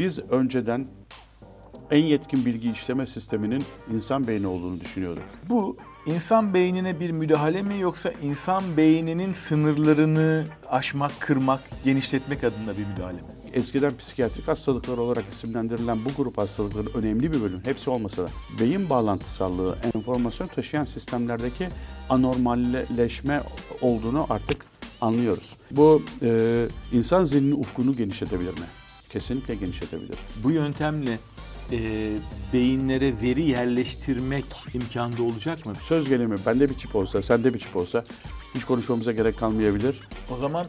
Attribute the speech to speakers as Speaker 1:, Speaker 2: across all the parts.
Speaker 1: Biz önceden en yetkin bilgi işleme sisteminin insan beyni olduğunu düşünüyorduk.
Speaker 2: Bu insan beynine bir müdahale mi yoksa insan beyninin sınırlarını aşmak, kırmak, genişletmek adına bir müdahale mi?
Speaker 1: Eskiden psikiyatrik hastalıklar olarak isimlendirilen bu grup hastalıkların önemli bir bölüm, hepsi olmasa da beyin bağlantısallığı, enformasyon taşıyan sistemlerdeki anormalleşme olduğunu artık anlıyoruz. Bu e, insan zihninin ufkunu genişletebilir mi? Kesinlikle genişletebilir.
Speaker 2: Bu yöntemle e, beyinlere veri yerleştirmek imkanı olacak mı?
Speaker 1: Söz gelimi bende bir çip olsa, sende bir çip olsa hiç konuşmamıza gerek kalmayabilir.
Speaker 2: O zaman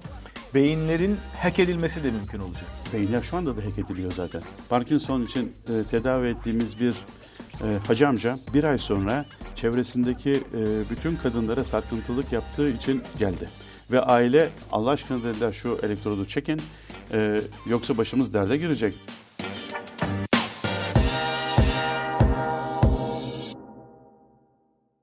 Speaker 2: beyinlerin hack edilmesi de mümkün olacak.
Speaker 1: Beyinler şu anda da hack ediliyor zaten. Parkinson için e, tedavi ettiğimiz bir e, hacı amca bir ay sonra çevresindeki e, bütün kadınlara sarkıntılık yaptığı için geldi. Ve aile Allah aşkına dediler şu elektrodu çekin e, yoksa başımız derde girecek.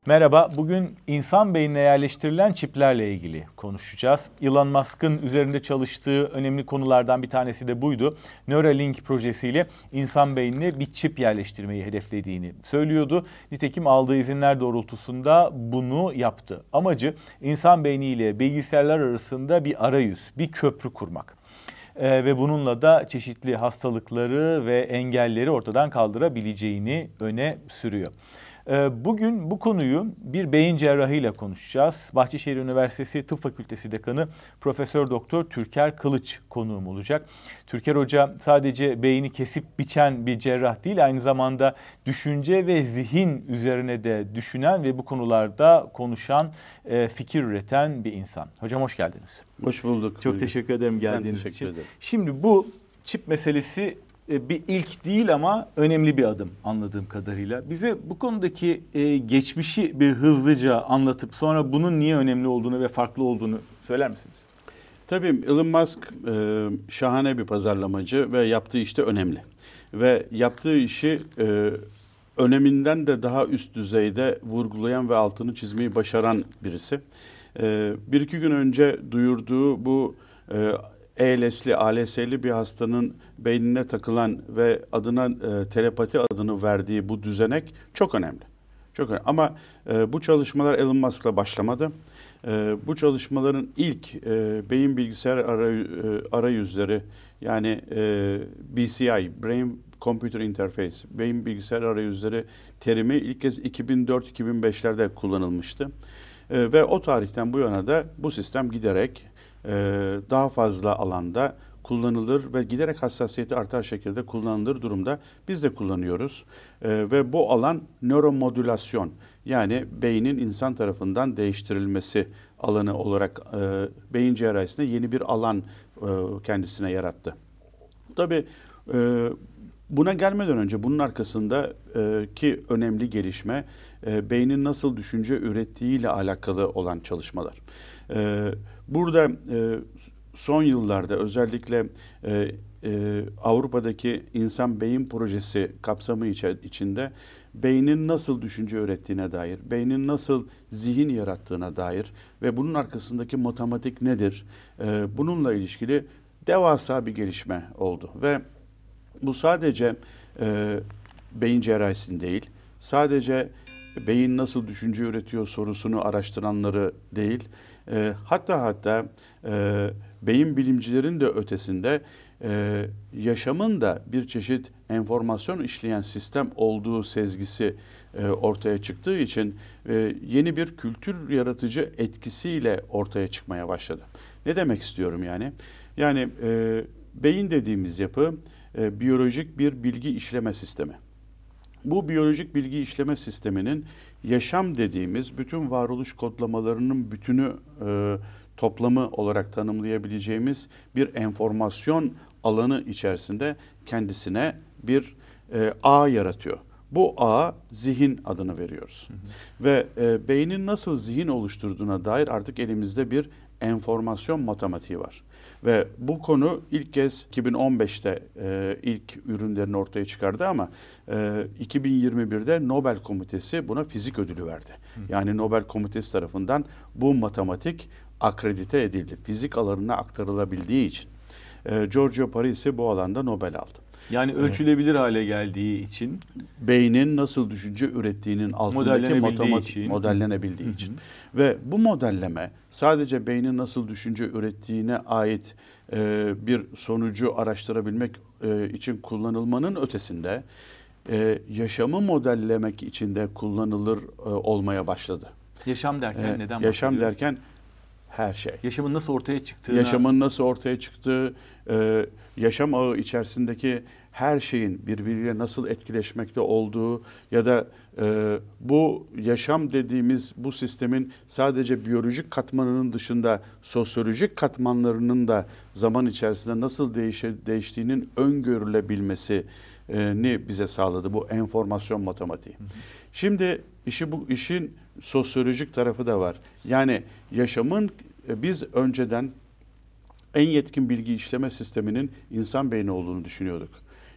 Speaker 2: Merhaba, bugün insan beynine yerleştirilen çiplerle ilgili konuşacağız. Elon Musk'ın üzerinde çalıştığı önemli konulardan bir tanesi de buydu. Neuralink projesiyle insan beynine bir çip yerleştirmeyi hedeflediğini söylüyordu. Nitekim aldığı izinler doğrultusunda bunu yaptı. Amacı insan beyniyle bilgisayarlar arasında bir arayüz, bir köprü kurmak. Ee, ve bununla da çeşitli hastalıkları ve engelleri ortadan kaldırabileceğini öne sürüyor. Ee, bugün bu konuyu bir beyin cerrahıyla konuşacağız. Bahçeşehir Üniversitesi Tıp Fakültesi Dekanı Profesör Doktor Türker Kılıç konuğum olacak. Türker Hoca sadece beyni kesip biçen bir cerrah değil, aynı zamanda düşünce ve zihin üzerine de düşünen ve bu konularda konuşan, e, fikir üreten bir insan. Hocam hoş geldiniz.
Speaker 1: Hoş bulduk.
Speaker 2: Çok teşekkür ederim geldiğiniz
Speaker 1: teşekkür
Speaker 2: için.
Speaker 1: ederim.
Speaker 2: Şimdi bu çip meselesi bir ilk değil ama önemli bir adım anladığım kadarıyla. Bize bu konudaki e, geçmişi bir hızlıca anlatıp sonra bunun niye önemli olduğunu ve farklı olduğunu söyler misiniz?
Speaker 1: Tabii Elon Musk e, şahane bir pazarlamacı ve yaptığı işte önemli. Ve yaptığı işi e, öneminden de daha üst düzeyde vurgulayan ve altını çizmeyi başaran birisi. E, bir iki gün önce duyurduğu bu e, ELS'li, ALS'li bir hastanın beynine takılan ve adına e, telepati adını verdiği bu düzenek çok önemli. Çok önemli. Ama e, bu çalışmalar Elon Musk'la başlamadı. E, bu çalışmaların ilk e, beyin bilgisayar aray, e, arayüzleri yani e, BCI, Brain Computer Interface, beyin bilgisayar arayüzleri terimi ilk kez 2004-2005'lerde kullanılmıştı. E, ve o tarihten bu yana da bu sistem giderek e, daha fazla alanda kullanılır ve giderek hassasiyeti artar şekilde kullanılır durumda. Biz de kullanıyoruz e, ve bu alan nöromodülasyon yani beynin insan tarafından değiştirilmesi alanı olarak e, beyin cerrahisinde yeni bir alan e, kendisine yarattı. Tabii e, buna gelmeden önce bunun arkasında e, önemli gelişme beynin nasıl düşünce ürettiğiyle alakalı olan çalışmalar. E, burada e, son yıllarda özellikle e, e, Avrupa'daki insan beyin projesi kapsamı içinde beynin nasıl düşünce ürettiğine dair, beynin nasıl zihin yarattığına dair ve bunun arkasındaki matematik nedir? E, bununla ilişkili devasa bir gelişme oldu ve bu sadece e, beyin cerrahisinin değil, sadece beyin nasıl düşünce üretiyor sorusunu araştıranları değil, e, hatta hatta e, beyin bilimcilerin de ötesinde e, yaşamın da bir çeşit enformasyon işleyen sistem olduğu sezgisi e, ortaya çıktığı için e, yeni bir kültür yaratıcı etkisiyle ortaya çıkmaya başladı. Ne demek istiyorum yani? Yani e, beyin dediğimiz yapı e, biyolojik bir bilgi işleme sistemi. Bu biyolojik bilgi işleme sisteminin yaşam dediğimiz bütün varoluş kodlamalarının bütünü e, toplamı olarak tanımlayabileceğimiz bir enformasyon alanı içerisinde kendisine bir e, ağ yaratıyor. Bu ağ zihin adını veriyoruz. Hı hı. Ve e, beynin nasıl zihin oluşturduğuna dair artık elimizde bir enformasyon matematiği var. Ve bu konu ilk kez 2015'te e, ilk ürünlerini ortaya çıkardı ama e, 2021'de Nobel Komitesi buna fizik ödülü verdi. Hı. Yani Nobel Komitesi tarafından bu matematik akredite edildi. Fizik alanına aktarılabildiği için. E, Giorgio Parisi bu alanda Nobel aldı.
Speaker 2: Yani ölçülebilir hale geldiği için
Speaker 1: beynin nasıl düşünce ürettiğinin altındaki matematik
Speaker 2: için.
Speaker 1: modellenebildiği için ve bu modelleme sadece beynin nasıl düşünce ürettiğine ait e, bir sonucu araştırabilmek e, için kullanılmanın ötesinde e, yaşamı modellemek için de kullanılır e, olmaya başladı.
Speaker 2: yaşam derken
Speaker 1: E,
Speaker 2: neden
Speaker 1: yaşam derken her şey.
Speaker 2: yaşamın nasıl ortaya çıktığına
Speaker 1: Yaşamın nasıl ortaya çıktığı, e, yaşam ağı içerisindeki her şeyin birbiriyle nasıl etkileşmekte olduğu ya da e, bu yaşam dediğimiz bu sistemin sadece biyolojik katmanının dışında sosyolojik katmanlarının da zaman içerisinde nasıl değişe, değiştiğinin öngörülebilmesini bize sağladı bu enformasyon matematiği. Şimdi işi bu işin sosyolojik tarafı da var. Yani yaşamın biz önceden en yetkin bilgi işleme sisteminin insan beyni olduğunu düşünüyorduk.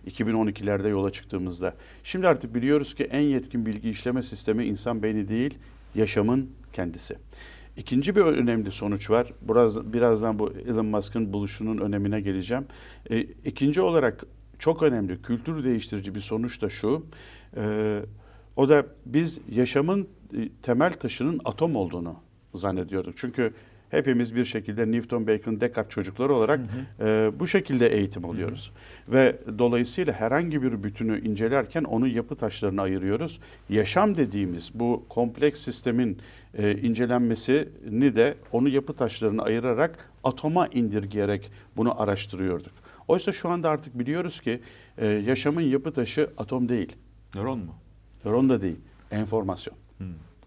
Speaker 1: 2012'lerde yola çıktığımızda. Şimdi artık biliyoruz ki en yetkin bilgi işleme sistemi insan beyni değil, yaşamın kendisi. İkinci bir önemli sonuç var. Biraz, birazdan bu Elon Musk'ın buluşunun önemine geleceğim. E, ikinci olarak çok önemli, kültür değiştirici bir sonuç da şu. E, o da biz yaşamın e, temel taşının atom olduğunu zannediyorduk. Çünkü hepimiz bir şekilde Newton, Bacon, Descartes çocukları olarak e, bu şekilde eğitim alıyoruz. Ve dolayısıyla herhangi bir bütünü incelerken onun yapı taşlarına ayırıyoruz. Yaşam dediğimiz bu kompleks sistemin e, incelenmesini de onu yapı taşlarına ayırarak atoma indirgeyerek bunu araştırıyorduk. Oysa şu anda artık biliyoruz ki e, yaşamın yapı taşı atom değil.
Speaker 2: nöron mu?
Speaker 1: Nöron da değil, enformasyon.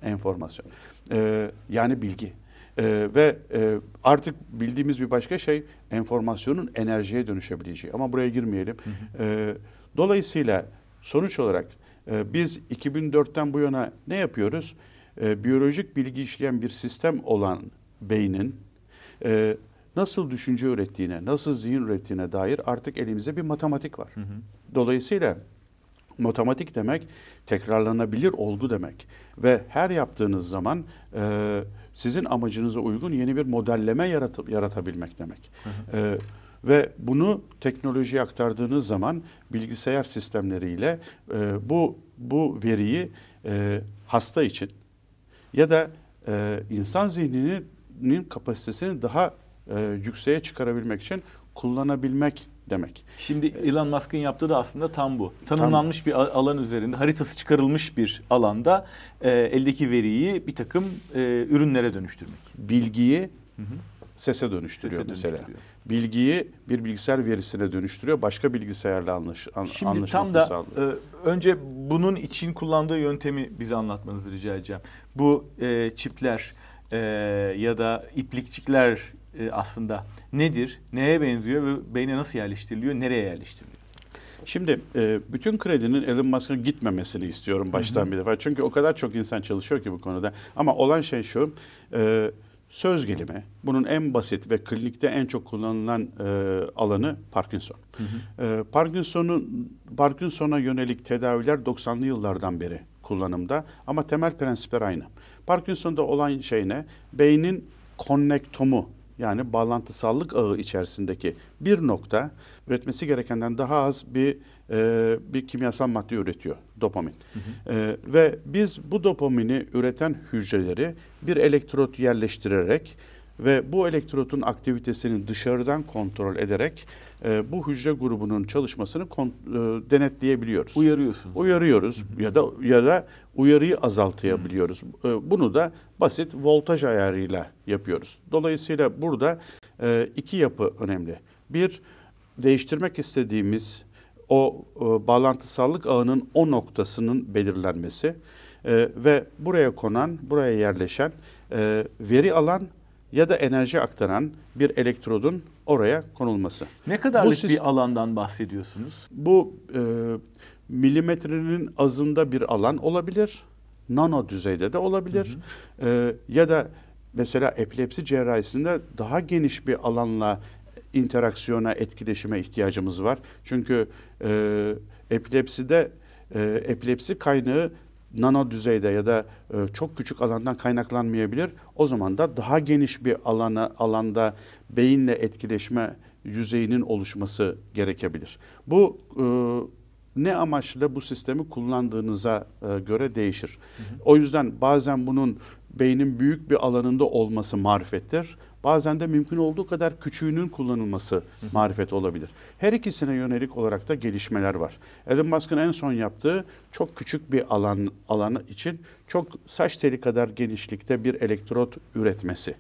Speaker 1: Enformasyon. Ee, yani bilgi. Ee, ve e, artık bildiğimiz bir başka şey enformasyonun enerjiye dönüşebileceği. Ama buraya girmeyelim. Ee, dolayısıyla sonuç olarak e, biz 2004'ten bu yana ne yapıyoruz? Ee, biyolojik bilgi işleyen bir sistem olan beynin e, nasıl düşünce ürettiğine, nasıl zihin ürettiğine dair artık elimizde bir matematik var. Dolayısıyla matematik demek tekrarlanabilir olgu demek ve her yaptığınız zaman e, sizin amacınıza uygun yeni bir modelleme yaratıp yaratabilmek demek. E, ve bunu teknolojiye aktardığınız zaman bilgisayar sistemleriyle e, bu bu veriyi e, hasta için ya da e, insan zihninin kapasitesini daha e, yükseğe çıkarabilmek için kullanabilmek demek.
Speaker 2: Şimdi Elon Musk'ın yaptığı da aslında tam bu. Tanımlanmış bir a- alan üzerinde, haritası çıkarılmış bir alanda e, eldeki veriyi bir takım e, ürünlere dönüştürmek.
Speaker 1: bilgiyi sese dönüştürüyor
Speaker 2: Sese
Speaker 1: mesela.
Speaker 2: dönüştürüyor.
Speaker 1: Bilgiyi bir bilgisayar verisine dönüştürüyor. Başka bilgisayarla anlaş, an,
Speaker 2: Şimdi tam
Speaker 1: anlaşılmasını
Speaker 2: da
Speaker 1: sağlıyor.
Speaker 2: e, önce bunun için kullandığı yöntemi bize anlatmanızı rica edeceğim. Bu e, çipler e, ya da iplikçikler e, aslında nedir, neye benziyor ve beyne nasıl yerleştiriliyor, nereye yerleştiriliyor?
Speaker 1: Şimdi e, bütün kredinin Elon Musk'ın gitmemesini istiyorum baştan bir defa. Çünkü o kadar çok insan çalışıyor ki bu konuda. Ama olan şey şu, e, söz gelimi. Bunun en basit ve klinikte en çok kullanılan e, alanı Parkinson. E, Parkinson'un Parkinson'a yönelik tedaviler 90'lı yıllardan beri kullanımda ama temel prensipler aynı. Parkinson'da olan şey ne? Beynin konnektomu yani bağlantısallık ağı içerisindeki bir nokta üretmesi gerekenden daha az bir e, bir kimyasal madde üretiyor dopamin. E, ve biz bu dopamini üreten hücreleri bir elektrot yerleştirerek ve bu elektrotun aktivitesini dışarıdan kontrol ederek e, bu hücre grubunun çalışmasını kon- e, denetleyebiliyoruz
Speaker 2: Uyarıyorsunuz.
Speaker 1: uyarıyoruz ya da ya da uyarıyı azaltabiliyoruz. Ee, Bunu da basit voltaj ayarıyla yapıyoruz. Dolayısıyla burada e, iki yapı önemli. Bir değiştirmek istediğimiz o e, bağlantısallık ağının o noktasının belirlenmesi e, ve buraya konan, buraya yerleşen e, veri alan ya da enerji aktaran bir elektrodun oraya konulması.
Speaker 2: Ne kadarlık
Speaker 1: Bu
Speaker 2: bir alandan bahsediyorsunuz?
Speaker 1: Bu e, milimetrenin azında bir alan olabilir. Nano düzeyde de olabilir. E, ya da mesela epilepsi cerrahisinde daha geniş bir alanla interaksiyona, etkileşime ihtiyacımız var. Çünkü e, epilepside e, epilepsi kaynağı nano düzeyde ya da e, çok küçük alandan kaynaklanmayabilir. O zaman da daha geniş bir alana alanda beyinle etkileşme yüzeyinin oluşması gerekebilir. Bu e, ne amaçla bu sistemi kullandığınıza e, göre değişir. Hı hı. O yüzden bazen bunun beynin büyük bir alanında olması marifettir. Bazen de mümkün olduğu kadar küçüğünün kullanılması marifet olabilir. Her ikisine yönelik olarak da gelişmeler var. Elon Musk'ın en son yaptığı çok küçük bir alan alanı için çok saç teli kadar genişlikte bir elektrot üretmesi.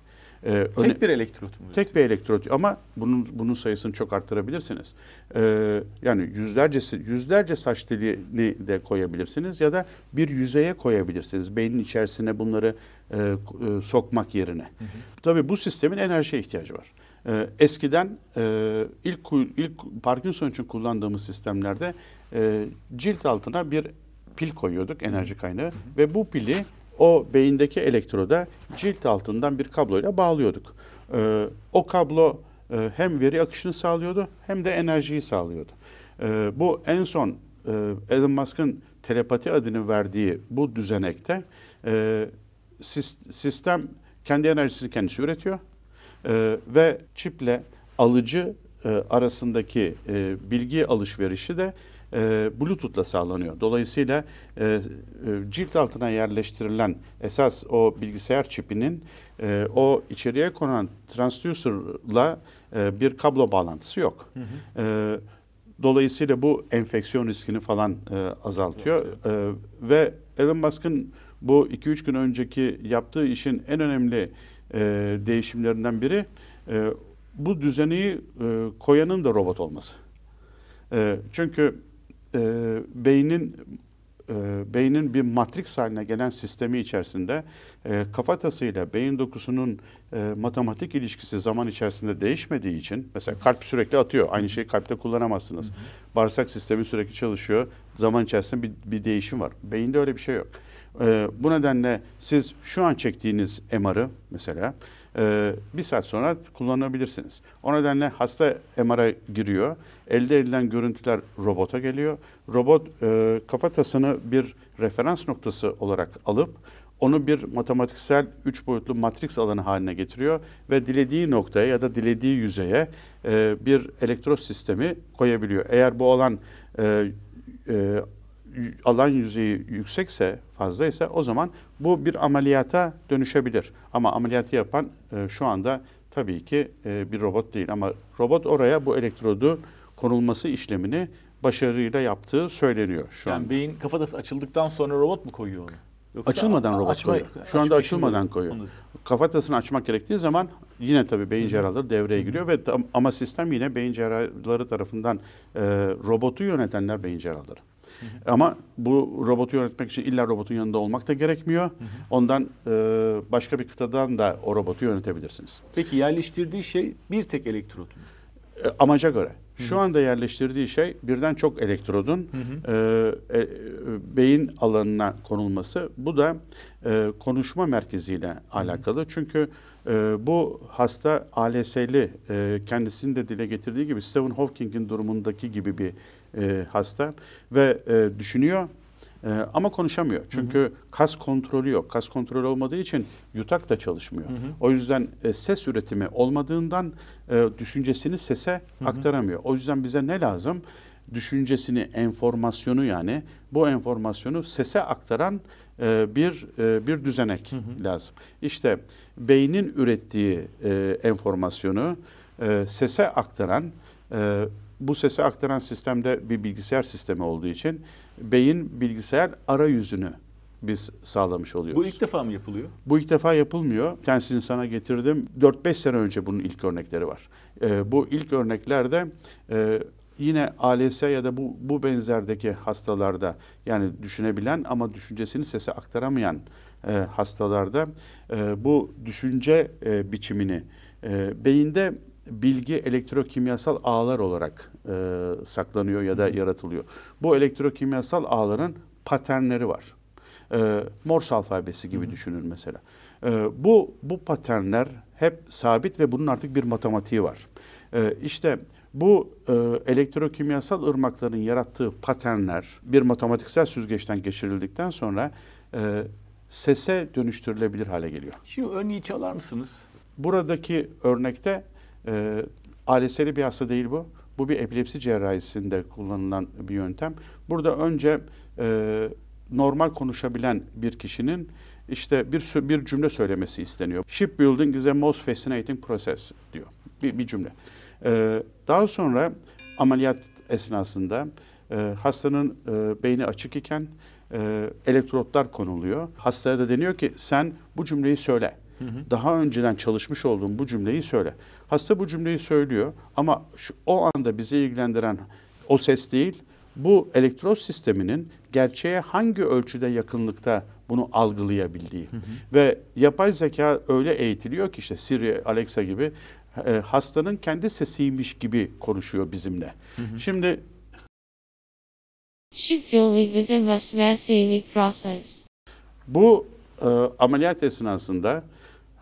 Speaker 2: Ee, tek öne, bir elektrot mu?
Speaker 1: Tek bir elektrot ama bunun bunun sayısını çok arttırabilirsiniz. Ee, yani yüzlerce yüzlerce saç telini de koyabilirsiniz ya da bir yüzeye koyabilirsiniz. Beynin içerisine bunları e, e, sokmak yerine. Hı hı. Tabii bu sistemin enerjiye ihtiyacı var. E, eskiden e, ilk ilk Parkinson için kullandığımız sistemlerde e, cilt altına bir pil koyuyorduk enerji kaynağı hı hı. ve bu pili o beyindeki elektroda cilt altından bir kabloyla bağlıyorduk. E, o kablo e, hem veri akışını sağlıyordu hem de enerjiyi sağlıyordu. E, bu en son e, Elon Musk'ın telepati adını verdiği bu düzenekte e, sistem kendi enerjisini kendisi üretiyor e, ve çiple alıcı e, arasındaki e, bilgi alışverişi de e, Bluetooth'la sağlanıyor. Dolayısıyla e, e, cilt altına yerleştirilen esas o bilgisayar çipinin e, o içeriye konan transducer'la e, bir kablo bağlantısı yok. Hı hı. E, dolayısıyla bu enfeksiyon riskini falan e, azaltıyor. E, ve Elon Musk'ın bu 2-3 gün önceki yaptığı işin en önemli e, değişimlerinden biri e, bu düzeni e, koyanın da robot olması. E, çünkü e, beynin e, beynin bir matris haline gelen sistemi içerisinde e, kafatasıyla beyin dokusunun e, matematik ilişkisi zaman içerisinde değişmediği için mesela kalp sürekli atıyor. Aynı şeyi kalpte kullanamazsınız. Hı hı. Bağırsak sistemi sürekli çalışıyor. Zaman içerisinde bir, bir değişim var. Beyinde öyle bir şey yok. E, bu nedenle siz şu an çektiğiniz MR'ı mesela e, bir saat sonra kullanabilirsiniz. O nedenle hasta MR'a giriyor. Elde edilen görüntüler robota geliyor. Robot e, kafatasını bir referans noktası olarak alıp onu bir matematiksel üç boyutlu matrix alanı haline getiriyor ve dilediği noktaya ya da dilediği yüzeye e, bir elektrot sistemi koyabiliyor. Eğer bu alan e, e, alan yüzeyi yüksekse, fazlaysa o zaman bu bir ameliyata dönüşebilir. Ama ameliyatı yapan e, şu anda tabii ki e, bir robot değil. Ama robot oraya bu elektrodu konulması işlemini başarıyla yaptığı söyleniyor şu
Speaker 2: yani
Speaker 1: an.
Speaker 2: beyin kafatası açıldıktan sonra robot mu koyuyor onu?
Speaker 1: Yoksa açılmadan robot açma, koyuyor. Şu anda açılmadan koyuyor. Onu... Kafatasını açmak gerektiği zaman yine tabii beyin cerrahları devreye giriyor ve ama sistem yine beyin cerrahları tarafından e, robotu yönetenler beyin cerrahları. Ama bu robotu yönetmek için illa robotun yanında olmak da gerekmiyor. Hı hı. Ondan e, başka bir kıtadan da o robotu yönetebilirsiniz.
Speaker 2: Peki yerleştirdiği şey bir tek elektrot mu?
Speaker 1: E, amaca göre. Şu anda yerleştirdiği şey birden çok elektrodun hı hı. E, e, beyin alanına konulması. Bu da e, konuşma merkeziyle hı hı. alakalı. Çünkü e, bu hasta ALS'li e, kendisinin de dile getirdiği gibi Stephen Hawking'in durumundaki gibi bir e, hasta ve e, düşünüyor e, ama konuşamıyor. Çünkü hı hı. kas kontrolü yok. Kas kontrolü olmadığı için yutak da çalışmıyor. Hı hı. O yüzden e, ses üretimi olmadığından e, düşüncesini sese hı hı. aktaramıyor. O yüzden bize ne lazım? Düşüncesini, enformasyonu yani bu enformasyonu sese aktaran e, bir e, bir düzenek hı hı. lazım. İşte beynin ürettiği e, enformasyonu e, sese aktaran e, bu sesi aktaran sistemde bir bilgisayar sistemi olduğu için beyin bilgisayar arayüzünü biz sağlamış oluyoruz.
Speaker 2: Bu ilk defa mı yapılıyor?
Speaker 1: Bu ilk defa yapılmıyor. Kendisini sana getirdim. 4-5 sene önce bunun ilk örnekleri var. Ee, bu ilk örneklerde e, yine ALS ya da bu, bu benzerdeki hastalarda yani düşünebilen ama düşüncesini sese aktaramayan e, hastalarda e, bu düşünce e, biçimini e, beyinde bilgi elektrokimyasal ağlar olarak e, saklanıyor ya da yaratılıyor. Bu elektrokimyasal ağların paternleri var. E, Morse alfabesi gibi Hı. düşünün mesela. E, bu bu paternler hep sabit ve bunun artık bir matematiği var. E, işte bu e, elektrokimyasal ırmakların yarattığı paternler bir matematiksel süzgeçten geçirildikten sonra e, sese dönüştürülebilir hale geliyor.
Speaker 2: Şimdi örneği çalar mısınız?
Speaker 1: Buradaki örnekte e, aileseli bir hasta değil bu. Bu bir epilepsi cerrahisinde kullanılan bir yöntem. Burada önce e, normal konuşabilen bir kişinin işte bir bir cümle söylemesi isteniyor. Shipbuilding is a most fascinating process diyor. Bir, bir cümle. Ee, daha sonra ameliyat esnasında e, hastanın e, beyni açık iken e, elektrotlar konuluyor. Hastaya da deniyor ki sen bu cümleyi söyle. Hı hı. Daha önceden çalışmış olduğun bu cümleyi söyle. Hasta bu cümleyi söylüyor ama şu, o anda bizi ilgilendiren o ses değil, bu elektrot sisteminin gerçeğe hangi ölçüde yakınlıkta bunu algılayabildiği. Hı hı. Ve yapay zeka öyle eğitiliyor ki işte Siri, Alexa gibi e, hastanın kendi sesiymiş gibi konuşuyor bizimle. Hı hı. Şimdi bu e, ameliyat esnasında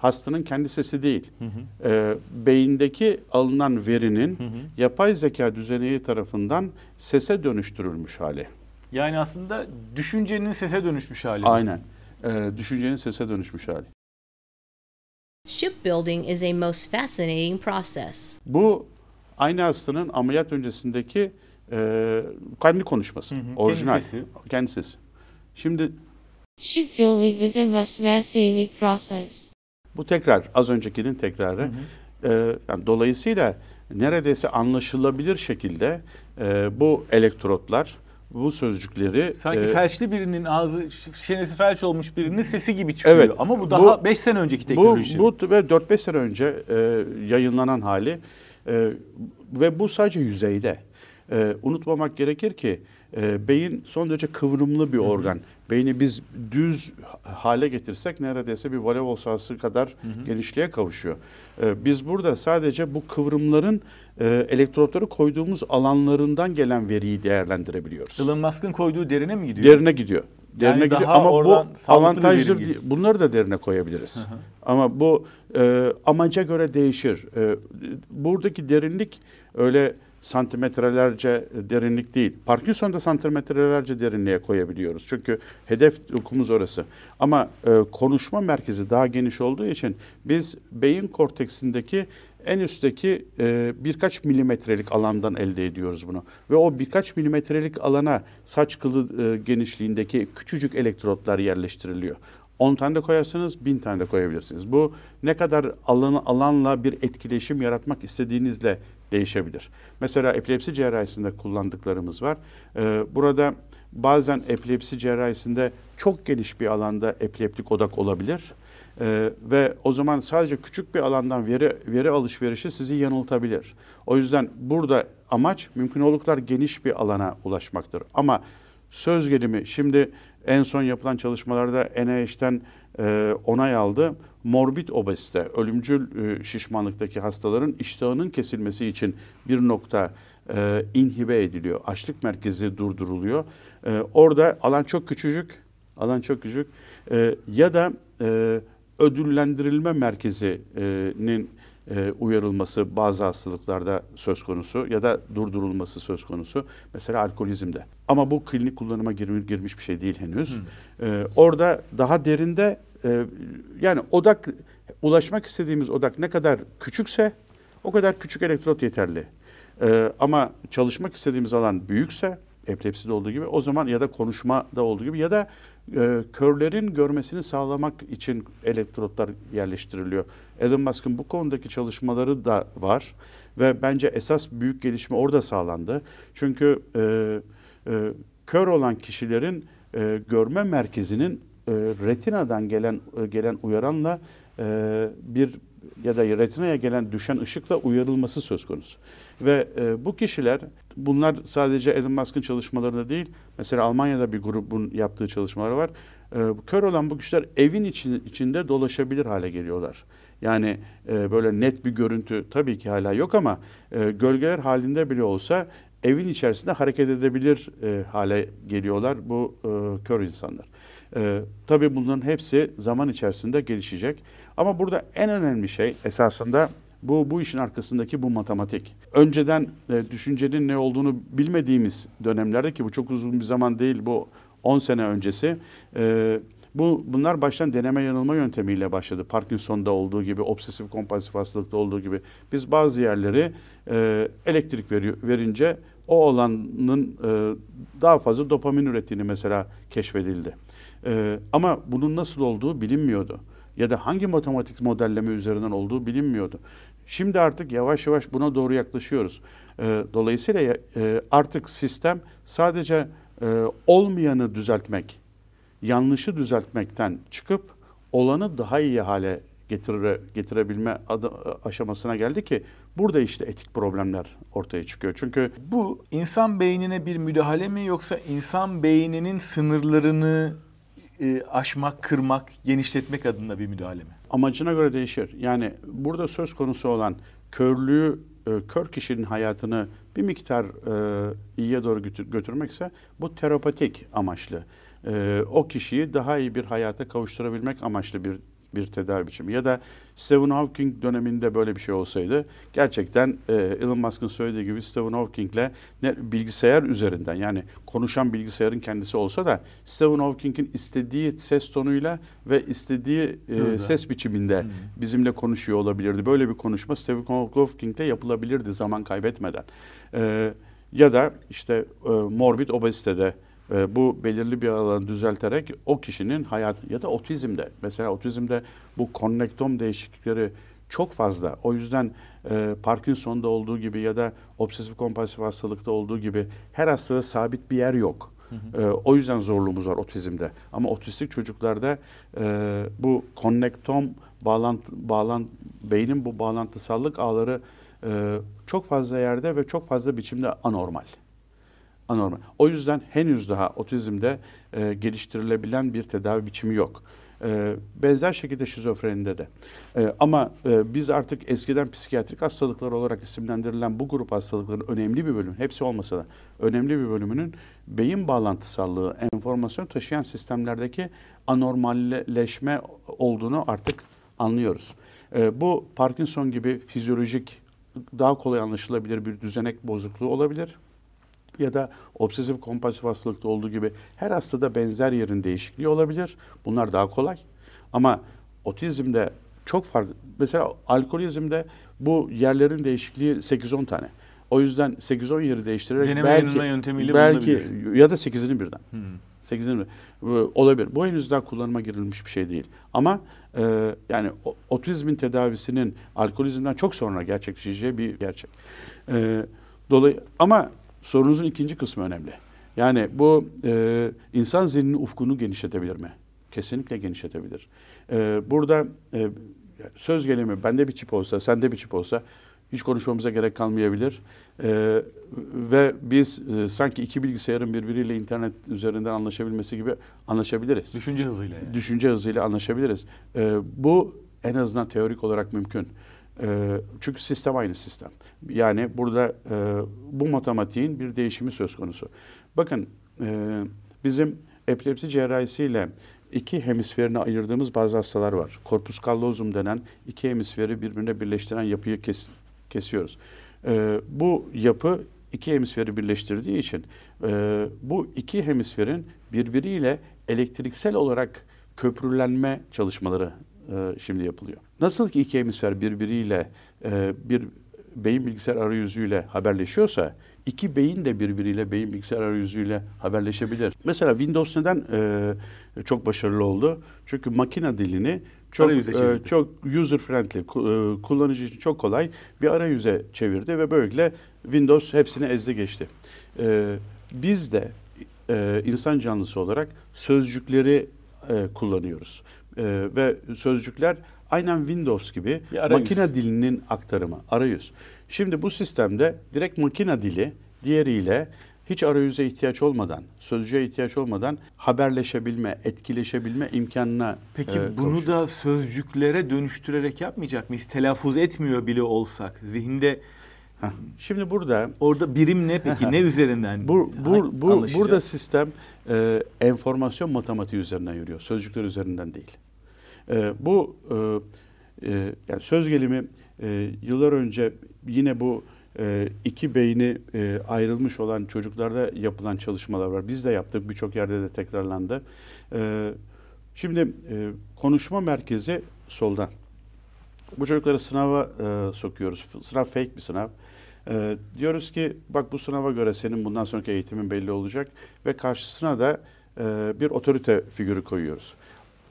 Speaker 1: hastanın kendi sesi değil, hı hı. E, beyindeki alınan verinin hı hı. yapay zeka düzeneği tarafından sese dönüştürülmüş hali.
Speaker 2: Yani aslında düşüncenin sese dönüşmüş hali.
Speaker 1: Aynen. E, düşüncenin sese dönüşmüş hali.
Speaker 3: Shipbuilding is a most fascinating process.
Speaker 1: Bu aynı hastanın ameliyat öncesindeki e, kendi konuşması. Hı hı, orijinal. Kendi sesi. Kendi sesi. Şimdi
Speaker 3: Shipbuilding is a most fascinating process.
Speaker 1: Bu tekrar az öncekinin tekrarı. Hı hı. E, yani dolayısıyla neredeyse anlaşılabilir şekilde e, bu elektrotlar bu sözcükleri...
Speaker 2: Sanki e, felçli birinin ağzı, çenesi felç olmuş birinin sesi gibi çıkıyor. Evet, Ama bu daha 5 sene önceki teknoloji.
Speaker 1: Bu, bu ve 4-5 sene önce e, yayınlanan hali e, ve bu sadece yüzeyde. E, unutmamak gerekir ki e, beyin son derece kıvrımlı bir organ. Hı hı. Beyni biz düz hale getirsek neredeyse bir voleybol sahası kadar hı hı. genişliğe kavuşuyor. E, biz burada sadece bu kıvrımların e, elektrotları koyduğumuz alanlarından gelen veriyi değerlendirebiliyoruz.
Speaker 2: Elon Musk'ın koyduğu derine mi gidiyor?
Speaker 1: Derine gidiyor. Derine yani gidiyor ama bu avantajdır. Değil. Bunları da derine koyabiliriz. Hı hı. Ama bu e, amaca göre değişir. E, buradaki derinlik öyle santimetrelerce derinlik değil. Parkinson'da santimetrelerce derinliğe koyabiliyoruz. Çünkü hedef okumuz orası. Ama e, konuşma merkezi daha geniş olduğu için biz beyin korteksindeki en üstteki e, birkaç milimetrelik alandan elde ediyoruz bunu. Ve o birkaç milimetrelik alana saç kılı e, genişliğindeki küçücük elektrotlar yerleştiriliyor. 10 tane de koyarsınız, 1000 tane de koyabilirsiniz. Bu ne kadar alanı, alanla bir etkileşim yaratmak istediğinizle değişebilir. Mesela epilepsi cerrahisinde kullandıklarımız var. Ee, burada bazen epilepsi cerrahisinde çok geniş bir alanda epileptik odak olabilir. Ee, ve o zaman sadece küçük bir alandan veri, veri alışverişi sizi yanıltabilir. O yüzden burada amaç mümkün olduklar geniş bir alana ulaşmaktır. Ama söz gelimi şimdi en son yapılan çalışmalarda NIH'ten e, onay aldı. Morbid obezite, ölümcül e, şişmanlıktaki hastaların iştahının kesilmesi için bir nokta e, inhibe ediliyor. Açlık merkezi durduruluyor. E, orada alan çok küçücük, alan çok küçük e, ya da e, ödüllendirilme merkezinin e, uyarılması bazı hastalıklarda söz konusu ya da durdurulması söz konusu. Mesela alkolizmde. Ama bu klinik kullanıma girmiş, girmiş bir şey değil henüz. Hmm. E, orada daha derinde e, yani odak ulaşmak istediğimiz odak ne kadar küçükse o kadar küçük elektrot yeterli. E, ama çalışmak istediğimiz alan büyükse epilepside olduğu gibi o zaman ya da konuşmada olduğu gibi ya da e, körlerin görmesini sağlamak için elektrotlar yerleştiriliyor. Elon Musk'ın bu konudaki çalışmaları da var ve bence esas büyük gelişme orada sağlandı. Çünkü e, e, kör olan kişilerin e, görme merkezinin e, retinadan gelen e, gelen uyaranla e, bir ya da retinaya gelen düşen ışıkla uyarılması söz konusu. Ve e, bu kişiler bunlar sadece Elon Musk'ın çalışmalarında değil, mesela Almanya'da bir grubun yaptığı çalışmaları var. E, kör olan bu kişiler evin için, içinde dolaşabilir hale geliyorlar. Yani e, böyle net bir görüntü tabii ki hala yok ama e, gölgeler halinde bile olsa evin içerisinde hareket edebilir e, hale geliyorlar bu e, kör insanlar. E, tabii bunların hepsi zaman içerisinde gelişecek. Ama burada en önemli şey esasında bu, bu işin arkasındaki bu matematik. Önceden e, düşüncenin ne olduğunu bilmediğimiz dönemlerde ki bu çok uzun bir zaman değil bu 10 sene öncesi e, Bu bunlar baştan deneme yanılma yöntemiyle başladı. Parkinson'da olduğu gibi, obsesif kompulsif hastalıkta olduğu gibi. Biz bazı yerleri e, elektrik veriyor, verince o olanın e, daha fazla dopamin ürettiğini mesela keşfedildi. E, ama bunun nasıl olduğu bilinmiyordu. Ya da hangi matematik modelleme üzerinden olduğu bilinmiyordu. Şimdi artık yavaş yavaş buna doğru yaklaşıyoruz. E, dolayısıyla e, artık sistem sadece e, olmayanı düzeltmek, yanlışı düzeltmekten çıkıp olanı daha iyi hale getire, getirebilme adı, aşamasına geldi ki burada işte etik problemler ortaya çıkıyor. Çünkü
Speaker 2: bu insan beynine bir müdahale mi yoksa insan beyninin sınırlarını e, aşmak, kırmak, genişletmek adına bir müdahale mi?
Speaker 1: Amacına göre değişir. Yani burada söz konusu olan körlüğü, e, kör kişinin hayatını bir miktar e, iyiye doğru götür, götürmekse bu terapatik amaçlı. E, o kişiyi daha iyi bir hayata kavuşturabilmek amaçlı bir bir tedavi biçimi. Ya da Stephen Hawking döneminde böyle bir şey olsaydı gerçekten e, Elon Musk'ın söylediği gibi Stephen Hawking'le ne, bilgisayar üzerinden yani konuşan bilgisayarın kendisi olsa da Stephen Hawking'in istediği ses tonuyla ve istediği e, ses biçiminde hmm. bizimle konuşuyor olabilirdi. Böyle bir konuşma Stephen Hawking'le yapılabilirdi zaman kaybetmeden. E, ya da işte e, morbid obezitede e, bu belirli bir alanı düzelterek o kişinin hayatı ya da otizmde mesela otizmde bu konnektom değişiklikleri çok fazla. O yüzden e, Parkinson'da olduğu gibi ya da obsesif kompulsif hastalıkta olduğu gibi her hastada sabit bir yer yok. Hı hı. E, o yüzden zorluğumuz var otizmde. Ama otistik çocuklarda e, bu konnektom bağlantı, bağlant, beynin bu bağlantısallık ağları e, çok fazla yerde ve çok fazla biçimde anormal anormal. O yüzden henüz daha otizmde e, geliştirilebilen bir tedavi biçimi yok. E, benzer şekilde şizofrenide de. E, ama e, biz artık eskiden psikiyatrik hastalıklar olarak isimlendirilen bu grup hastalıkların önemli bir bölüm, hepsi olmasa da önemli bir bölümünün beyin bağlantısallığı, enformasyon taşıyan sistemlerdeki anormalleşme olduğunu artık anlıyoruz. E, bu Parkinson gibi fizyolojik daha kolay anlaşılabilir bir düzenek bozukluğu olabilir ya da obsesif kompulsif hastalıkta olduğu gibi her hastada benzer yerin değişikliği olabilir. Bunlar daha kolay. Ama otizmde çok farklı. Mesela alkolizmde bu yerlerin değişikliği 8-10 tane. O yüzden 8-10 yeri değiştirerek
Speaker 2: Deneme
Speaker 1: belki
Speaker 2: yöntemiyle
Speaker 1: belki ya da 8'ini birden. Hmm. 8'ini olabilir. Bu henüz daha kullanıma girilmiş bir şey değil. Ama e, yani otizmin tedavisinin alkolizmden çok sonra gerçekleşeceği bir gerçek. E, dolayı ama sorunuzun ikinci kısmı önemli. Yani bu e, insan zihninin ufkunu genişletebilir mi? Kesinlikle genişletebilir. E, burada e, söz gelimi bende bir çip olsa, sende bir çip olsa hiç konuşmamıza gerek kalmayabilir. E, ve biz e, sanki iki bilgisayarın birbiriyle internet üzerinden anlaşabilmesi gibi anlaşabiliriz.
Speaker 2: Düşünce hızıyla
Speaker 1: yani. Düşünce hızıyla anlaşabiliriz. E, bu en azından teorik olarak mümkün. E, çünkü sistem aynı sistem. Yani burada e, bu matematiğin bir değişimi söz konusu. Bakın e, bizim epilepsi cerrahisiyle iki hemisferine ayırdığımız bazı hastalar var. Korpus callosum denen iki hemisferi birbirine birleştiren yapıyı kes, kesiyoruz. E, bu yapı iki hemisferi birleştirdiği için e, bu iki hemisferin birbiriyle elektriksel olarak köprülenme çalışmaları e, şimdi yapılıyor. Nasıl ki iki hemisfer birbiriyle e, bir beyin bilgisayar arayüzüyle haberleşiyorsa iki beyin de birbiriyle beyin bilgisayar arayüzüyle haberleşebilir. Mesela Windows neden e, çok başarılı oldu? Çünkü makine dilini çok e, çok user friendly, e, kullanıcı için çok kolay bir arayüze çevirdi ve böylelikle Windows hepsini ezdi geçti. E, biz de e, insan canlısı olarak sözcükleri e, kullanıyoruz. E, ve sözcükler aynen Windows gibi makine dilinin aktarımı, arayüz. Şimdi bu sistemde direkt makine dili diğeriyle hiç arayüze ihtiyaç olmadan, sözcüğe ihtiyaç olmadan haberleşebilme, etkileşebilme imkanına
Speaker 2: Peki e, bunu da sözcüklere dönüştürerek yapmayacak mıyız? Telaffuz etmiyor bile olsak zihinde
Speaker 1: Heh. Şimdi burada
Speaker 2: orada birim ne peki? ne üzerinden?
Speaker 1: Bu, bu, bu burada sistem e, enformasyon matematiği üzerinden yürüyor. Sözcükler üzerinden değil. E, bu e, e, yani söz gelimi e, yıllar önce yine bu e, iki beyni e, ayrılmış olan çocuklarda yapılan çalışmalar var. Biz de yaptık. Birçok yerde de tekrarlandı. E, Şimdi e, konuşma merkezi soldan. Bu çocukları sınava e, sokuyoruz. Sınav fake bir sınav. E, diyoruz ki bak bu sınava göre senin bundan sonraki eğitimin belli olacak ve karşısına da e, bir otorite figürü koyuyoruz.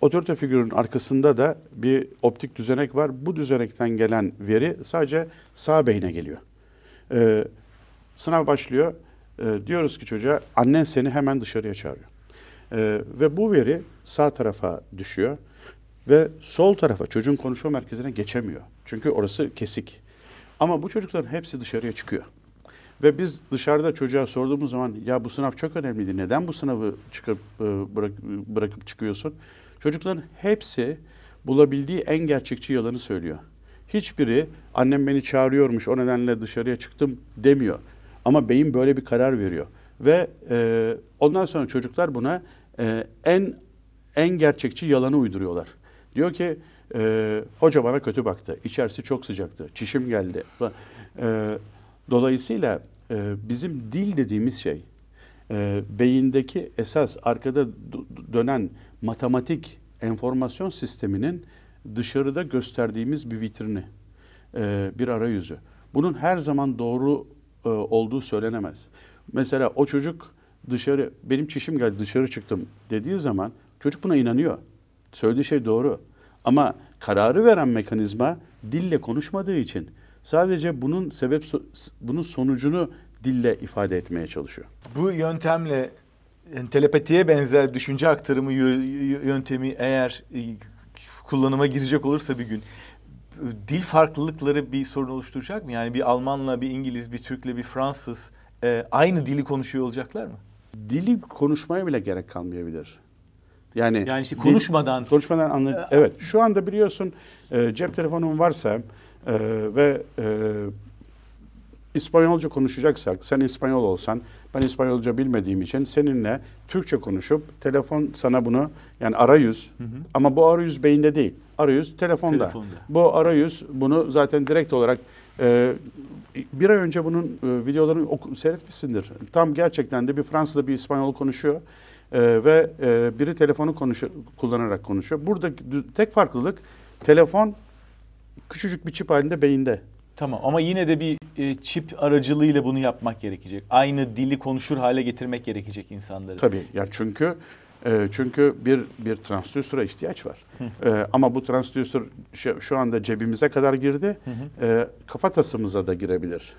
Speaker 1: Otorite figürünün arkasında da bir optik düzenek var. Bu düzenekten gelen veri sadece sağ beyne geliyor. E, sınav başlıyor. E, diyoruz ki çocuğa annen seni hemen dışarıya çağırıyor. E, ve bu veri sağ tarafa düşüyor ve sol tarafa çocuğun konuşma merkezine geçemiyor. Çünkü orası kesik. Ama bu çocukların hepsi dışarıya çıkıyor. Ve biz dışarıda çocuğa sorduğumuz zaman ya bu sınav çok önemliydi. Neden bu sınavı çıkıp e, bırak, bırakıp çıkıyorsun? Çocukların hepsi bulabildiği en gerçekçi yalanı söylüyor. Hiçbiri annem beni çağırıyormuş o nedenle dışarıya çıktım demiyor. Ama beyin böyle bir karar veriyor. Ve e, ondan sonra çocuklar buna e, en en gerçekçi yalanı uyduruyorlar. Diyor ki e, hoca bana kötü baktı. İçerisi çok sıcaktı. Çişim geldi. E, dolayısıyla e, bizim dil dediğimiz şey e, beyindeki esas arkada dönen matematik enformasyon sisteminin dışarıda gösterdiğimiz bir vitrini, e, bir arayüzü. Bunun her zaman doğru e, olduğu söylenemez. Mesela o çocuk dışarı, benim çişim geldi dışarı çıktım dediği zaman çocuk buna inanıyor. Söylediği şey doğru. Ama kararı veren mekanizma dille konuşmadığı için sadece bunun sebep bunun sonucunu dille ifade etmeye çalışıyor.
Speaker 2: Bu yöntemle yani telepatiye benzer düşünce aktarımı yö- yö- yöntemi eğer e, kullanıma girecek olursa bir gün dil farklılıkları bir sorun oluşturacak mı? Yani bir Almanla, bir İngiliz, bir Türk'le, bir Fransız e, aynı dili konuşuyor olacaklar mı?
Speaker 1: Dili konuşmaya bile gerek kalmayabilir. Yani
Speaker 2: Yani işte
Speaker 1: dil-
Speaker 2: konuşmadan
Speaker 1: konuşmadan anla. Evet. Şu anda biliyorsun e, cep telefonun varsa e, ve e, İspanyolca konuşacaksak, sen İspanyol olsan, ben İspanyolca bilmediğim için seninle Türkçe konuşup telefon sana bunu yani arayüz ama bu arayüz beyinde değil. Arayüz telefonda.
Speaker 2: Telefonda.
Speaker 1: Bu arayüz bunu zaten direkt olarak e, bir ay önce bunun e, videolarını oku, seyretmişsindir. Tam gerçekten de bir Fransızda bir İspanyol konuşuyor e, ve e, biri telefonu konuşu, kullanarak konuşuyor. Burada tek farklılık telefon küçücük bir çip halinde beyinde.
Speaker 2: Tamam ama yine de bir e, çip aracılığıyla bunu yapmak gerekecek. Aynı dili konuşur hale getirmek gerekecek insanları.
Speaker 1: Tabii. Yani çünkü e, çünkü bir bir transdüsöre ihtiyaç var. E, ama bu transdüsör şu, şu anda cebimize kadar girdi. E, kafatasımıza da girebilir.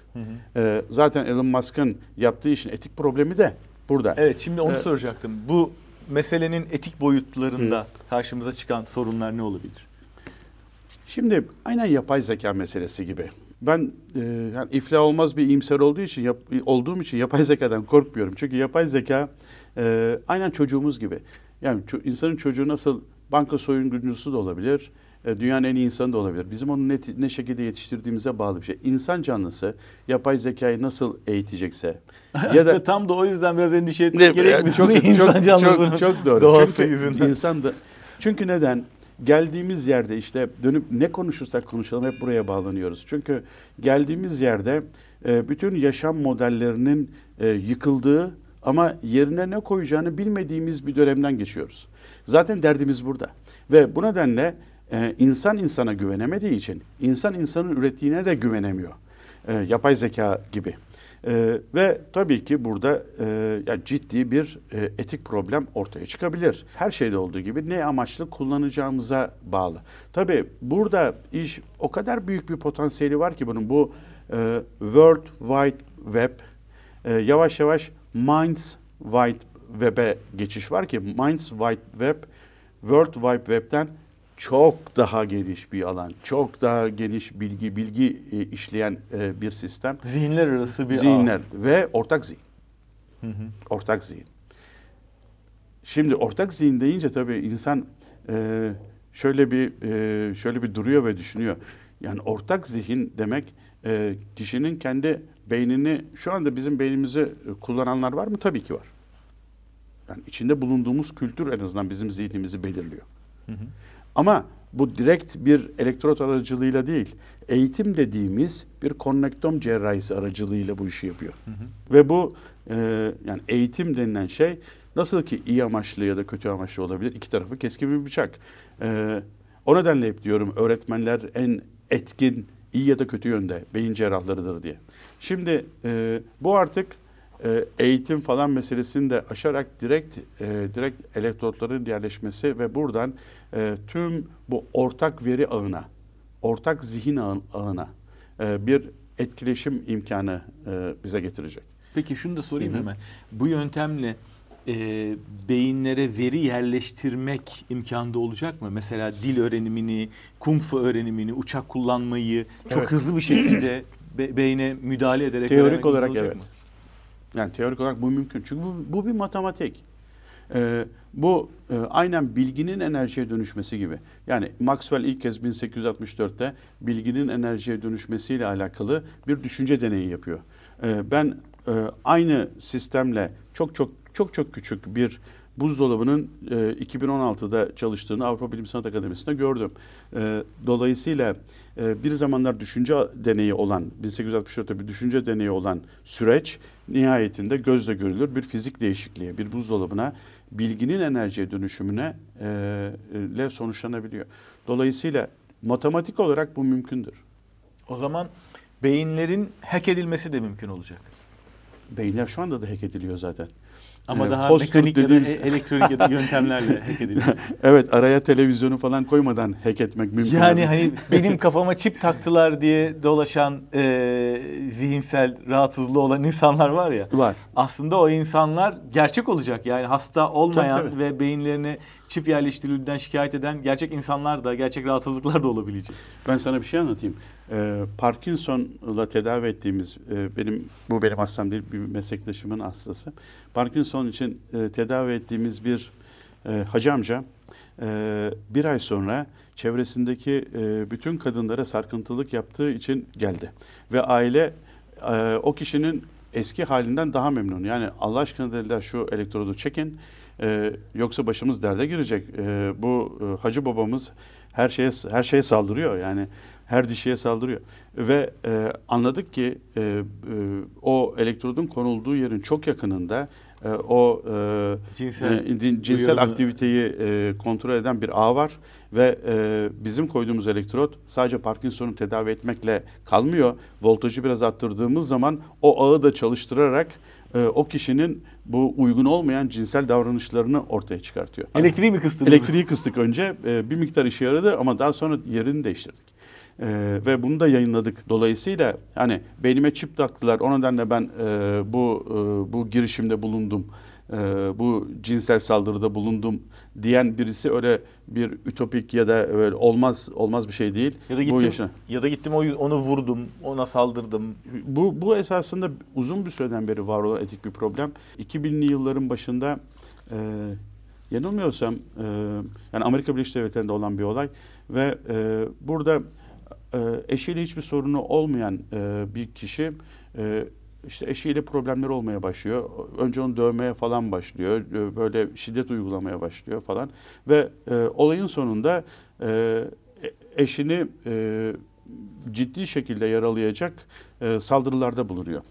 Speaker 1: E, zaten Elon Musk'ın yaptığı işin etik problemi de burada.
Speaker 2: Evet şimdi onu
Speaker 1: Evet.
Speaker 2: soracaktım. Bu meselenin etik boyutlarında karşımıza çıkan sorunlar ne olabilir?
Speaker 1: Şimdi aynen yapay zeka meselesi gibi. Ben e, yani iflah olmaz bir iyimser olduğu için yap- olduğum için yapay zekadan korkmuyorum. Çünkü yapay zeka e, aynen çocuğumuz gibi. Yani ço- insanın çocuğu nasıl banka soyuncusu da olabilir, e, dünyanın en iyi insanı da olabilir. Bizim onu ne, ne şekilde yetiştirdiğimize bağlı bir şey. İnsan canlısı yapay zekayı nasıl eğitecekse ya da
Speaker 2: tam da o yüzden biraz endişe etmek gerekmiyor.
Speaker 1: çok,
Speaker 2: Bu insan
Speaker 1: çok,
Speaker 2: canlısının
Speaker 1: çok, çok doğru.
Speaker 2: doğası
Speaker 1: çünkü
Speaker 2: yüzünden.
Speaker 1: insan da çünkü neden? Geldiğimiz yerde işte dönüp ne konuşursak konuşalım hep buraya bağlanıyoruz. Çünkü geldiğimiz yerde e, bütün yaşam modellerinin e, yıkıldığı ama yerine ne koyacağını bilmediğimiz bir dönemden geçiyoruz. Zaten derdimiz burada. Ve bu nedenle e, insan insana güvenemediği için insan insanın ürettiğine de güvenemiyor. E, yapay zeka gibi. Ee, ve tabii ki burada e, ya ciddi bir e, etik problem ortaya çıkabilir. Her şeyde olduğu gibi ne amaçlı kullanacağımıza bağlı. Tabii burada iş o kadar büyük bir potansiyeli var ki bunun bu e, World Wide Web e, yavaş yavaş Minds Wide Web'e geçiş var ki Minds Wide Web World Wide Web'ten çok daha geniş bir alan, çok daha geniş bilgi bilgi e, işleyen e, bir sistem.
Speaker 2: Zihinler arası bir ağ.
Speaker 1: Zihinler ve ortak zihin. Ortak zihin. Şimdi ortak zihin deyince tabii insan e, şöyle bir e, şöyle bir duruyor ve düşünüyor. Yani ortak zihin demek e, kişinin kendi beynini şu anda bizim beynimizi e, kullananlar var mı? Tabii ki var. Yani içinde bulunduğumuz kültür en azından bizim zihnimizi belirliyor. Ama bu direkt bir elektrot aracılığıyla değil, eğitim dediğimiz bir konnektom cerrahisi aracılığıyla bu işi yapıyor. Ve bu e, yani eğitim denilen şey nasıl ki iyi amaçlı ya da kötü amaçlı olabilir. iki tarafı keskin bir bıçak. E, o nedenle hep diyorum öğretmenler en etkin iyi ya da kötü yönde beyin cerrahlarıdır diye. Şimdi e, bu artık e, eğitim falan meselesini de aşarak direkt e, direkt elektrotların yerleşmesi ve buradan e, tüm bu ortak veri ağına, ortak zihin ağ- ağına e, bir etkileşim imkanı e, bize getirecek.
Speaker 2: Peki şunu da sorayım
Speaker 1: Hı hı.
Speaker 2: hemen. Bu yöntemle e, beyinlere veri yerleştirmek imkanı da olacak mı? Mesela dil öğrenimini, kung fu öğrenimini, uçak kullanmayı çok
Speaker 1: Evet.
Speaker 2: hızlı bir şekilde be- beyne müdahale ederek
Speaker 1: Teorik olarak evet.
Speaker 2: mı?
Speaker 1: Yani teorik olarak bu mümkün. Çünkü bu, bu bir matematik. Ee, bu e, aynen bilginin enerjiye dönüşmesi gibi. Yani Maxwell ilk kez 1864'te bilginin enerjiye dönüşmesiyle alakalı bir düşünce deneyi yapıyor. Ee, ben e, aynı sistemle çok çok çok çok küçük bir buzdolabının e, 2016'da çalıştığını Avrupa Bilim Sanat Akademisi'nde gördüm. E, dolayısıyla e, bir zamanlar düşünce deneyi olan 1864'te bir düşünce deneyi olan süreç nihayetinde gözle görülür bir fizik değişikliği, bir buzdolabına bilginin enerjiye dönüşümüne e, ile sonuçlanabiliyor. Dolayısıyla matematik olarak bu mümkündür.
Speaker 2: O zaman beyinlerin hack edilmesi de mümkün olacak.
Speaker 1: Beyinler şu anda da hack ediliyor zaten.
Speaker 2: Ama
Speaker 1: Ee,
Speaker 2: daha
Speaker 1: post-truth
Speaker 2: mekanik ya da
Speaker 1: dediğimiz-
Speaker 2: e- elektronik ya da yöntemlerle hack edilmesi.
Speaker 1: Evet araya televizyonu falan koymadan hack etmek mümkün.
Speaker 2: Yani hani benim kafama çip taktılar diye dolaşan e, zihinsel rahatsızlığı olan insanlar var ya.
Speaker 1: var.
Speaker 2: Aslında o insanlar gerçek olacak. Yani hasta olmayan
Speaker 1: Tabii, tabii.
Speaker 2: ve beyinlerine çip yerleştirildiğinden şikayet eden gerçek insanlar da gerçek rahatsızlıklar da olabilecek.
Speaker 1: Ben sana bir şey anlatayım. Ee, Parkinson'la tedavi ettiğimiz, e, benim bu benim hastam değil, bir meslektaşımın hastası. Parkinson için e, tedavi ettiğimiz bir e, hacı amca e, bir ay sonra çevresindeki e, bütün kadınlara sarkıntılık yaptığı için geldi. Ve aile e, o kişinin eski halinden daha memnun. Yani Allah aşkına dediler şu elektrodu çekin. e, yoksa başımız derde girecek. E, bu e, hacı babamız her şeye her şeye saldırıyor. Yani her dişiye saldırıyor. Ve e, anladık ki e, e, o elektrodun konulduğu yerin çok yakınında e, o e,
Speaker 2: Cinsel
Speaker 1: e, cinsel aktiviteyi e, kontrol eden bir ağ var ve e, bizim koyduğumuz elektrot sadece Parkinson'u tedavi etmekle kalmıyor. Voltajı biraz arttırdığımız zaman o ağı da çalıştırarak e, o kişinin bu uygun olmayan cinsel davranışlarını ortaya çıkartıyor.
Speaker 2: Elektriği mi kıstınız?
Speaker 1: Elektriği kıstık önce. e, bir miktar işe yaradı ama daha sonra yerini değiştirdik. E, ve bunu da yayınladık. Dolayısıyla hani beynime çip taktılar. O nedenle ben e, bu e, bu girişimde bulundum. E, bu cinsel saldırıda bulundum diyen birisi öyle bir ütopik ya da öyle olmaz olmaz bir şey değil.
Speaker 2: Ya da
Speaker 1: Bu
Speaker 2: gittim
Speaker 1: yaşa-
Speaker 2: ya da gittim onu vurdum, ona saldırdım.
Speaker 1: bu, bu esasında uzun bir süreden beri var olan etik bir problem. 2000'li yılların başında e, yanılmıyorsam e, yani Amerika Birleşik Devletleri'nde olan bir olay ve e, burada e, eşiyle hiçbir sorunu olmayan e, bir kişi e, işte eşiyle problemler olmaya başlıyor. Önce onu dövmeye falan başlıyor. E, Böyle şiddet uygulamaya başlıyor falan. Ve olayın sonunda eşini ciddi şekilde yaralayacak e, saldırılarda bulunuyor.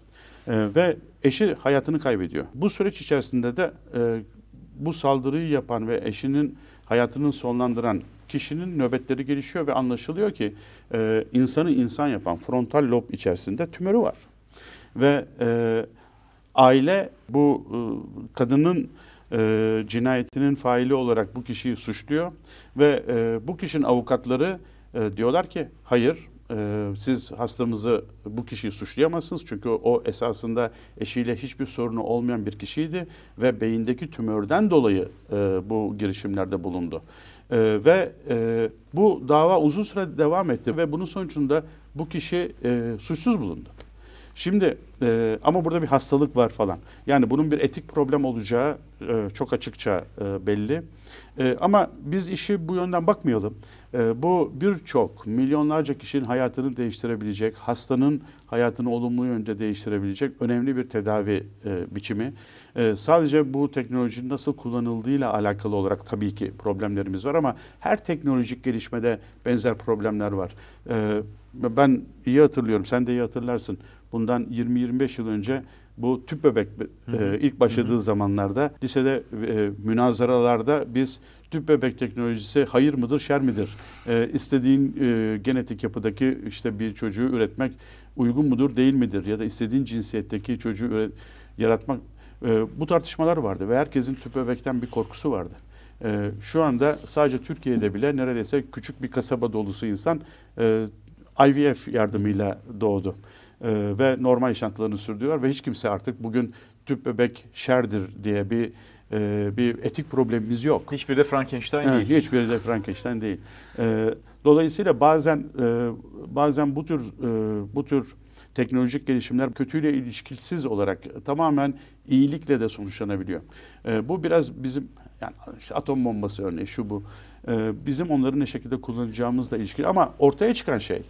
Speaker 1: Ve eşi hayatını kaybediyor. Bu süreç içerisinde de bu saldırıyı yapan ve eşinin hayatını sonlandıran kişinin nöbetleri gelişiyor ve anlaşılıyor ki e, insanı insan yapan frontal lob içerisinde tümörü var. Ve e, aile bu e, kadının e, cinayetinin faili olarak bu kişiyi suçluyor ve e, bu kişinin avukatları e, diyorlar ki hayır e, siz hastamızı bu kişiyi suçlayamazsınız çünkü o esasında eşiyle hiçbir sorunu olmayan bir kişiydi ve beyindeki tümörden dolayı e, bu girişimlerde bulundu. E, ve e, bu dava uzun süre devam etti ve bunun sonucunda bu kişi e, suçsuz bulundu. Şimdi e, ama burada bir hastalık var falan. Yani bunun bir etik problem olacağı e, çok açıkça e, belli. E, ama biz işi bu yönden bakmayalım. E, bu birçok milyonlarca kişinin hayatını değiştirebilecek, hastanın hayatını olumlu yönde değiştirebilecek önemli bir tedavi e, biçimi. E, sadece bu teknolojinin nasıl kullanıldığıyla alakalı olarak tabii ki problemlerimiz var ama her teknolojik gelişmede benzer problemler var. E, ben iyi hatırlıyorum, sen de iyi hatırlarsın. Bundan 20-25 yıl önce bu tüp bebek e, ilk başladığı hı hı. zamanlarda lisede e, münazaralarda biz tüp bebek teknolojisi hayır mıdır şer midir? E, istediğin e, genetik yapıdaki işte bir çocuğu üretmek uygun mudur değil midir? Ya da istediğin cinsiyetteki çocuğu üret, yaratmak e, bu tartışmalar vardı ve herkesin tüp bebekten bir korkusu vardı. E, şu anda sadece Türkiye'de bile neredeyse küçük bir kasaba dolusu insan e, IVF yardımıyla doğdu. Ee, ve normal yaşantılarını sürdürüyor ve hiç kimse artık bugün tüp bebek şerdir diye bir e, bir etik problemimiz yok.
Speaker 2: Hiçbiri de Frankenstein
Speaker 1: evet,
Speaker 2: değil.
Speaker 1: Hiçbiri de Frankenstein değil. E, dolayısıyla bazen e, bazen bu tür e, bu tür teknolojik gelişimler kötüyle ilişkisiz olarak tamamen iyilikle de sonuçlanabiliyor. E, bu biraz bizim yani işte atom bombası örneği şu bu. E, bizim onları ne şekilde kullanacağımızla ilişkili ama ortaya çıkan şey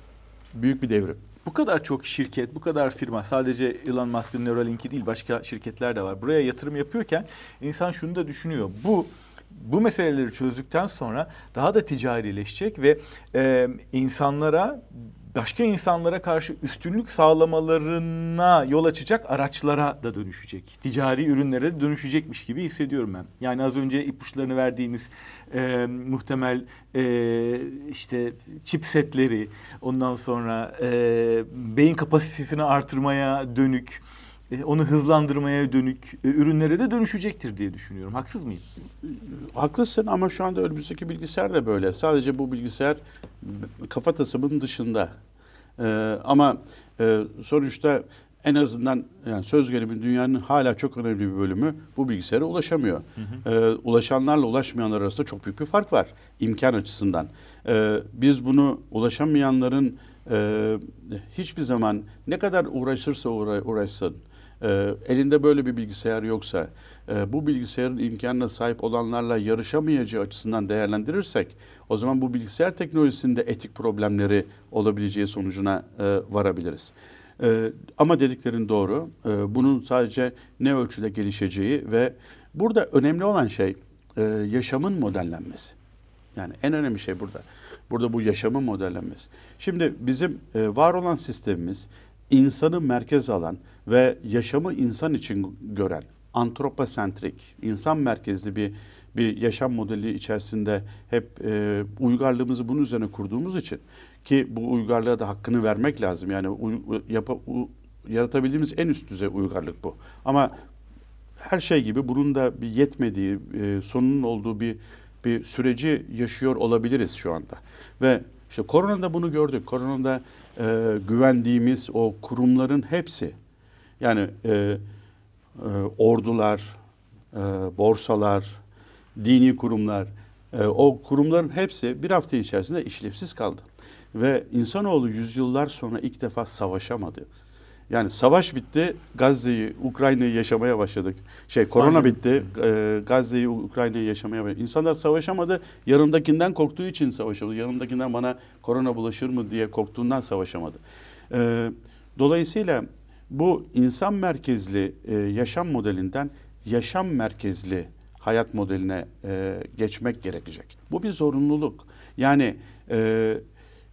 Speaker 1: büyük bir devrim.
Speaker 2: Bu kadar çok şirket, bu kadar firma sadece Elon Musk'ın Neuralink'i değil başka şirketler de var. Buraya yatırım yapıyorken insan şunu da düşünüyor. Bu bu meseleleri çözdükten sonra daha da ticarileşecek ve e, insanlara başka insanlara karşı üstünlük sağlamalarına yol açacak araçlara da dönüşecek. Ticari ürünlere dönüşecekmiş gibi hissediyorum ben. Yani az önce ipuçlarını verdiğiniz e, muhtemel e, işte chipsetleri, ondan sonra e, beyin kapasitesini artırmaya dönük, onu hızlandırmaya dönük e, ürünlere de dönüşecektir diye düşünüyorum. Haksız mıyım?
Speaker 1: Haklısın ama şu anda önümüzdeki bilgisayar da böyle. Sadece bu bilgisayar kafa tasımının dışında. Ee, ama e, sonuçta en azından yani söz gelimi dünyanın hala çok önemli bir bölümü bu bilgisayara ulaşamıyor. Hı hı. Ee, ulaşanlarla ulaşmayanlar arasında çok büyük bir fark var imkan açısından. Ee, biz bunu ulaşamayanların e, hiçbir zaman ne kadar uğraşırsa uğra uğraşsın, e, elinde böyle bir bilgisayar yoksa, e, bu bilgisayarın imkanına sahip olanlarla yarışamayacağı açısından değerlendirirsek, o zaman bu bilgisayar teknolojisinde etik problemleri olabileceği sonucuna e, varabiliriz. E, ama dediklerin doğru. E, bunun sadece ne ölçüde gelişeceği ve burada önemli olan şey e, yaşamın modellenmesi. Yani en önemli şey burada. Burada bu yaşamın modellenmesi. Şimdi bizim e, var olan sistemimiz insanı merkez alan ve yaşamı insan için gören, antroposentrik, insan merkezli bir bir yaşam modeli içerisinde hep e, uygarlığımızı bunun üzerine kurduğumuz için ki bu uygarlığa da hakkını vermek lazım. Yani uy, yapa, u, yaratabildiğimiz en üst düzey uygarlık bu. Ama her şey gibi bunun da bir yetmediği, e, sonunun olduğu bir bir süreci yaşıyor olabiliriz şu anda. Ve işte koronada bunu gördük. Koronada e, güvendiğimiz o kurumların hepsi yani e, e, ordular, e, borsalar, dini kurumlar, e, o kurumların hepsi bir hafta içerisinde işlevsiz kaldı. Ve insanoğlu yüzyıllar sonra ilk defa savaşamadı. Yani savaş bitti, Gazze'yi, Ukrayna'yı yaşamaya başladık. Şey, korona Aynen. bitti, e, Gazze'yi, Ukrayna'yı yaşamaya başladık. İnsanlar savaşamadı, yanındakinden korktuğu için savaşamadı. Yanındakinden bana korona bulaşır mı diye korktuğundan savaşamadı. E, dolayısıyla bu insan merkezli e, yaşam modelinden yaşam merkezli hayat modeline e, geçmek gerekecek. Bu bir zorunluluk. Yani e,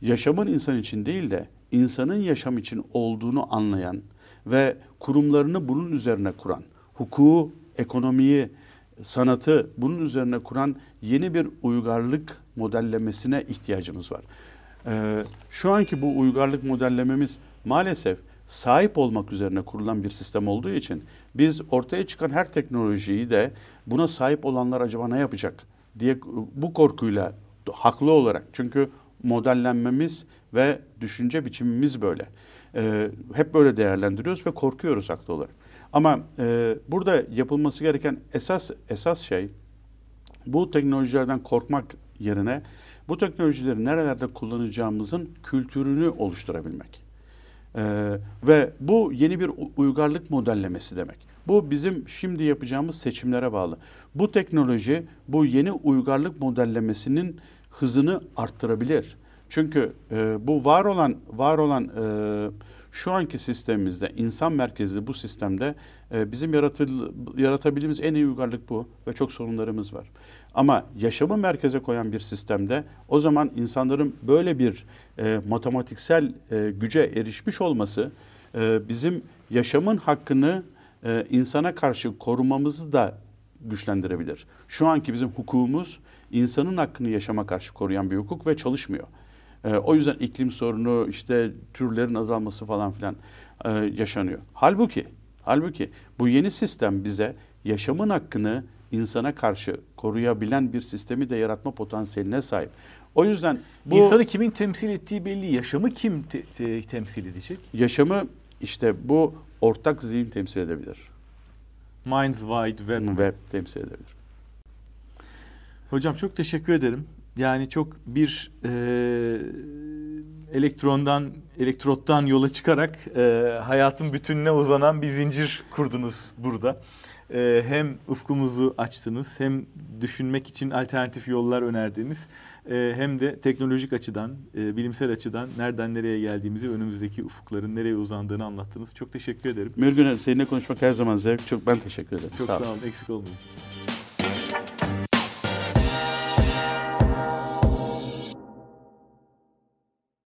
Speaker 1: yaşamın insan için değil de insanın yaşam için olduğunu anlayan ve kurumlarını bunun üzerine kuran, hukuku, ekonomiyi, sanatı bunun üzerine kuran yeni bir uygarlık modellemesine ihtiyacımız var. Ee, şu anki bu uygarlık modellememiz maalesef sahip olmak üzerine kurulan bir sistem olduğu için biz ortaya çıkan her teknolojiyi de buna sahip olanlar acaba ne yapacak diye bu korkuyla haklı olarak çünkü modellenmemiz ve düşünce biçimimiz böyle. E, hep böyle değerlendiriyoruz ve korkuyoruz haklı olarak. Ama e, burada yapılması gereken esas esas şey bu teknolojilerden korkmak yerine bu teknolojileri nerelerde kullanacağımızın kültürünü oluşturabilmek. Ee, ve bu yeni bir uygarlık modellemesi demek. Bu bizim şimdi yapacağımız seçimlere bağlı. Bu teknoloji bu yeni uygarlık modellemesinin hızını arttırabilir. Çünkü e, bu var olan var olan e, şu anki sistemimizde insan merkezli bu sistemde e, bizim yaratıl, yaratabildiğimiz en iyi uygarlık bu ve çok sorunlarımız var. Ama yaşamı merkeze koyan bir sistemde o zaman insanların böyle bir e, matematiksel e, güce erişmiş olması e, bizim yaşamın hakkını e, insana karşı korumamızı da güçlendirebilir. Şu anki bizim hukukumuz insanın hakkını yaşama karşı koruyan bir hukuk ve çalışmıyor. E, o yüzden iklim sorunu, işte türlerin azalması falan filan e, yaşanıyor. Halbuki, halbuki bu yeni sistem bize yaşamın hakkını insana karşı koruyabilen bir sistemi de yaratma potansiyeline sahip. O yüzden bu
Speaker 2: İnsanı kimin temsil ettiği belli. Yaşamı kim te- te- temsil edecek?
Speaker 1: yaşamı işte bu ortak zihin temsil edebilir.
Speaker 2: Minds Wide Web.
Speaker 1: Web temsil edebilir.
Speaker 2: Hocam çok teşekkür ederim. Yani çok bir e, elektrondan, elektrottan yola çıkarak e, hayatın bütününe uzanan bir zincir kurdunuz burada. E, hem ufkumuzu açtınız, hem düşünmek için alternatif yollar önerdiniz, e, hem de teknolojik açıdan, e, bilimsel açıdan nereden nereye geldiğimizi, önümüzdeki ufukların nereye uzandığını anlattınız. Çok teşekkür ederim.
Speaker 1: Mürgün seninle konuşmak her zaman zevk. Çok ben teşekkür ederim.
Speaker 2: Çok
Speaker 1: Sağ
Speaker 2: sağ olun, eksik olmayın.